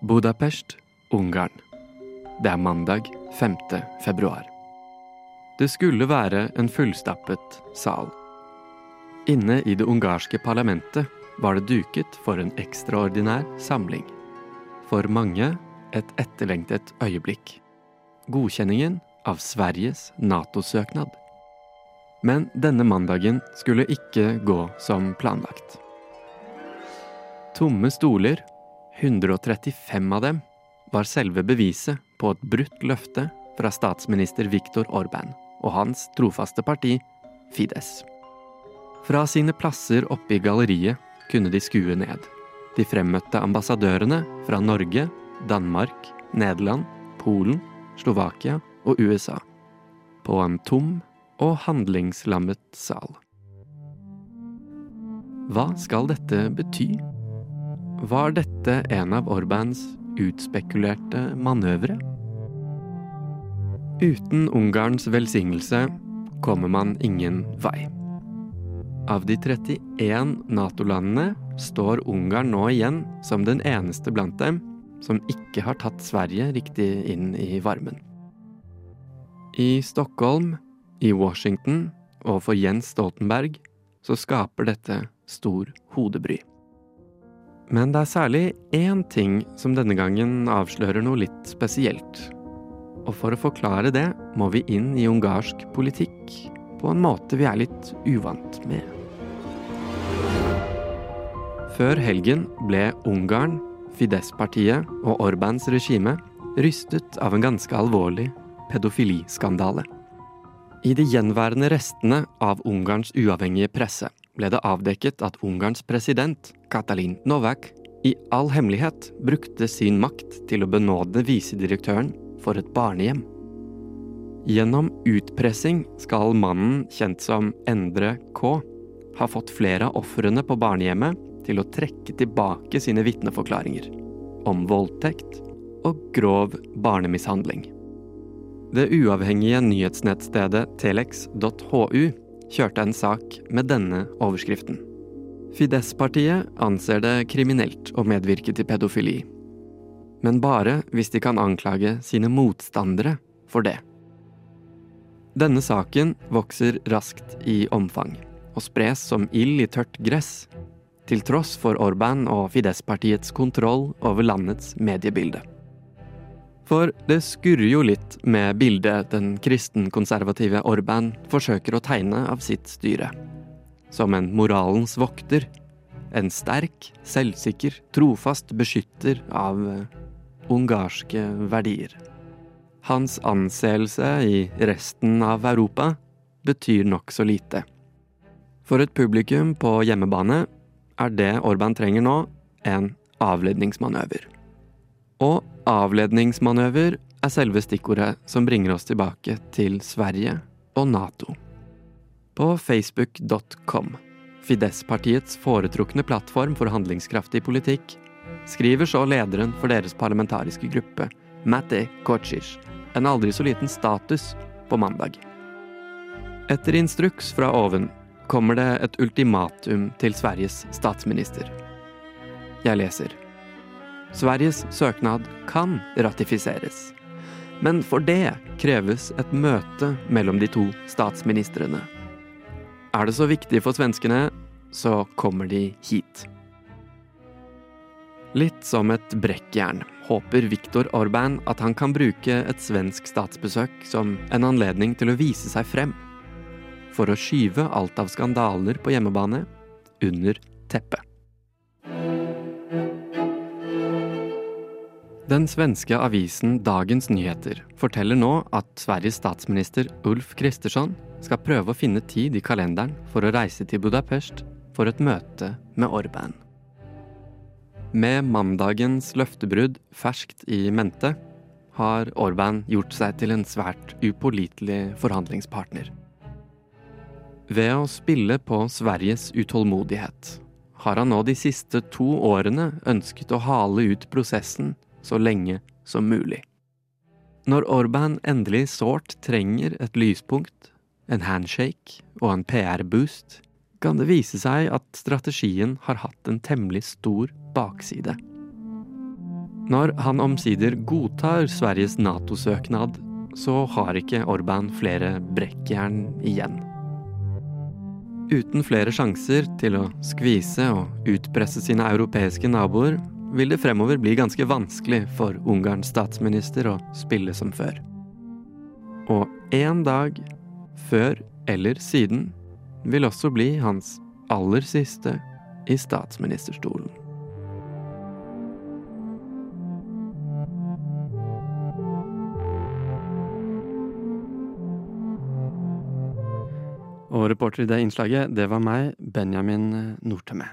Budapest, Ungarn. Det er mandag 5. februar. Det skulle være en fullstappet sal. Inne i det ungarske parlamentet var det duket for en ekstraordinær samling. For mange et etterlengtet øyeblikk. Godkjenningen av Sveriges Nato-søknad. Men denne mandagen skulle ikke gå som planlagt. Tomme stoler, 135 av dem, var selve beviset på et brutt løfte fra statsminister Viktor Orban og hans trofaste parti, Fides. Fra sine plasser oppe i galleriet kunne de skue ned. De fremmøtte ambassadørene fra Norge, Danmark, Nederland, Polen, Slovakia og USA. På en tom og handlingslammet sal. Hva skal dette bety? Var dette en av Orbans utspekulerte manøvre? Uten Ungarns velsignelse kommer man ingen vei. Av de 31 Nato-landene står Ungarn nå igjen som den eneste blant dem som ikke har tatt Sverige riktig inn i varmen. I Stockholm, i Washington og for Jens Stoltenberg så skaper dette stor hodebry. Men det er særlig én ting som denne gangen avslører noe litt spesielt. Og for å forklare det må vi inn i ungarsk politikk på en måte vi er litt uvant med. Før helgen ble Ungarn, Fidesz-partiet og Orbans regime rystet av en ganske alvorlig pedofiliskandale. I de gjenværende restene av Ungarns uavhengige presse ble det avdekket at Ungarns president, Katalin Novak, i all hemmelighet brukte sin makt til å benåde visedirektøren for et barnehjem. Gjennom utpressing skal mannen, kjent som Endre K, ha fått flere av ofrene på barnehjemmet til å trekke tilbake sine vitneforklaringer om voldtekt og grov barnemishandling. Det uavhengige nyhetsnettstedet telex.hu kjørte en sak med denne overskriften. Fidesz-partiet anser det kriminelt å medvirke til pedofili. Men bare hvis de kan anklage sine motstandere for det. Denne saken vokser raskt i omfang, og spres som ild i tørt gress, til tross for Orban og Fidesz-partiets kontroll over landets mediebilde. For det skurrer jo litt med bildet den kristenkonservative Orban forsøker å tegne av sitt styre. Som en moralens vokter. En sterk, selvsikker, trofast beskytter av ungarske verdier. Hans anseelse i resten av Europa betyr nokså lite. For et publikum på hjemmebane er det Orban trenger nå, en avledningsmanøver. Og avledningsmanøver er selve stikkordet som bringer oss tilbake til Sverige og Nato. På facebook.com, Fidesz-partiets foretrukne plattform for handlingskraftig politikk, skriver så lederen for deres parlamentariske gruppe, Matti Kocic, en aldri så liten status på mandag. Etter instruks fra oven kommer det et ultimatum til Sveriges statsminister. Jeg leser. Sveriges søknad kan ratifiseres. Men for det kreves et møte mellom de to statsministrene. Er det så viktig for svenskene, så kommer de hit. Litt som et brekkjern håper Viktor Orban at han kan bruke et svensk statsbesøk som en anledning til å vise seg frem. For å skyve alt av skandaler på hjemmebane under teppet. Den svenske avisen Dagens Nyheter forteller nå at Sveriges statsminister Ulf Kristersson skal prøve å finne tid i kalenderen for å reise til Budapest for et møte med Orban. Med mandagens løftebrudd ferskt i mente har Orban gjort seg til en svært upålitelig forhandlingspartner. Ved å spille på Sveriges utålmodighet har han nå de siste to årene ønsket å hale ut prosessen så lenge som mulig. Når Orban endelig sårt trenger et lyspunkt, en handshake og en PR-boost, kan det vise seg at strategien har hatt en temmelig stor bakside. Når han omsider godtar Sveriges Nato-søknad, så har ikke Orban flere brekkjern igjen. Uten flere sjanser til å skvise og utpresse sine europeiske naboer, vil det fremover bli ganske vanskelig for Ungarns statsminister å spille som før. Og en dag, før eller siden, vil også bli hans aller siste i statsministerstolen. Og reporter i det innslaget, det var meg, Benjamin Nortemø.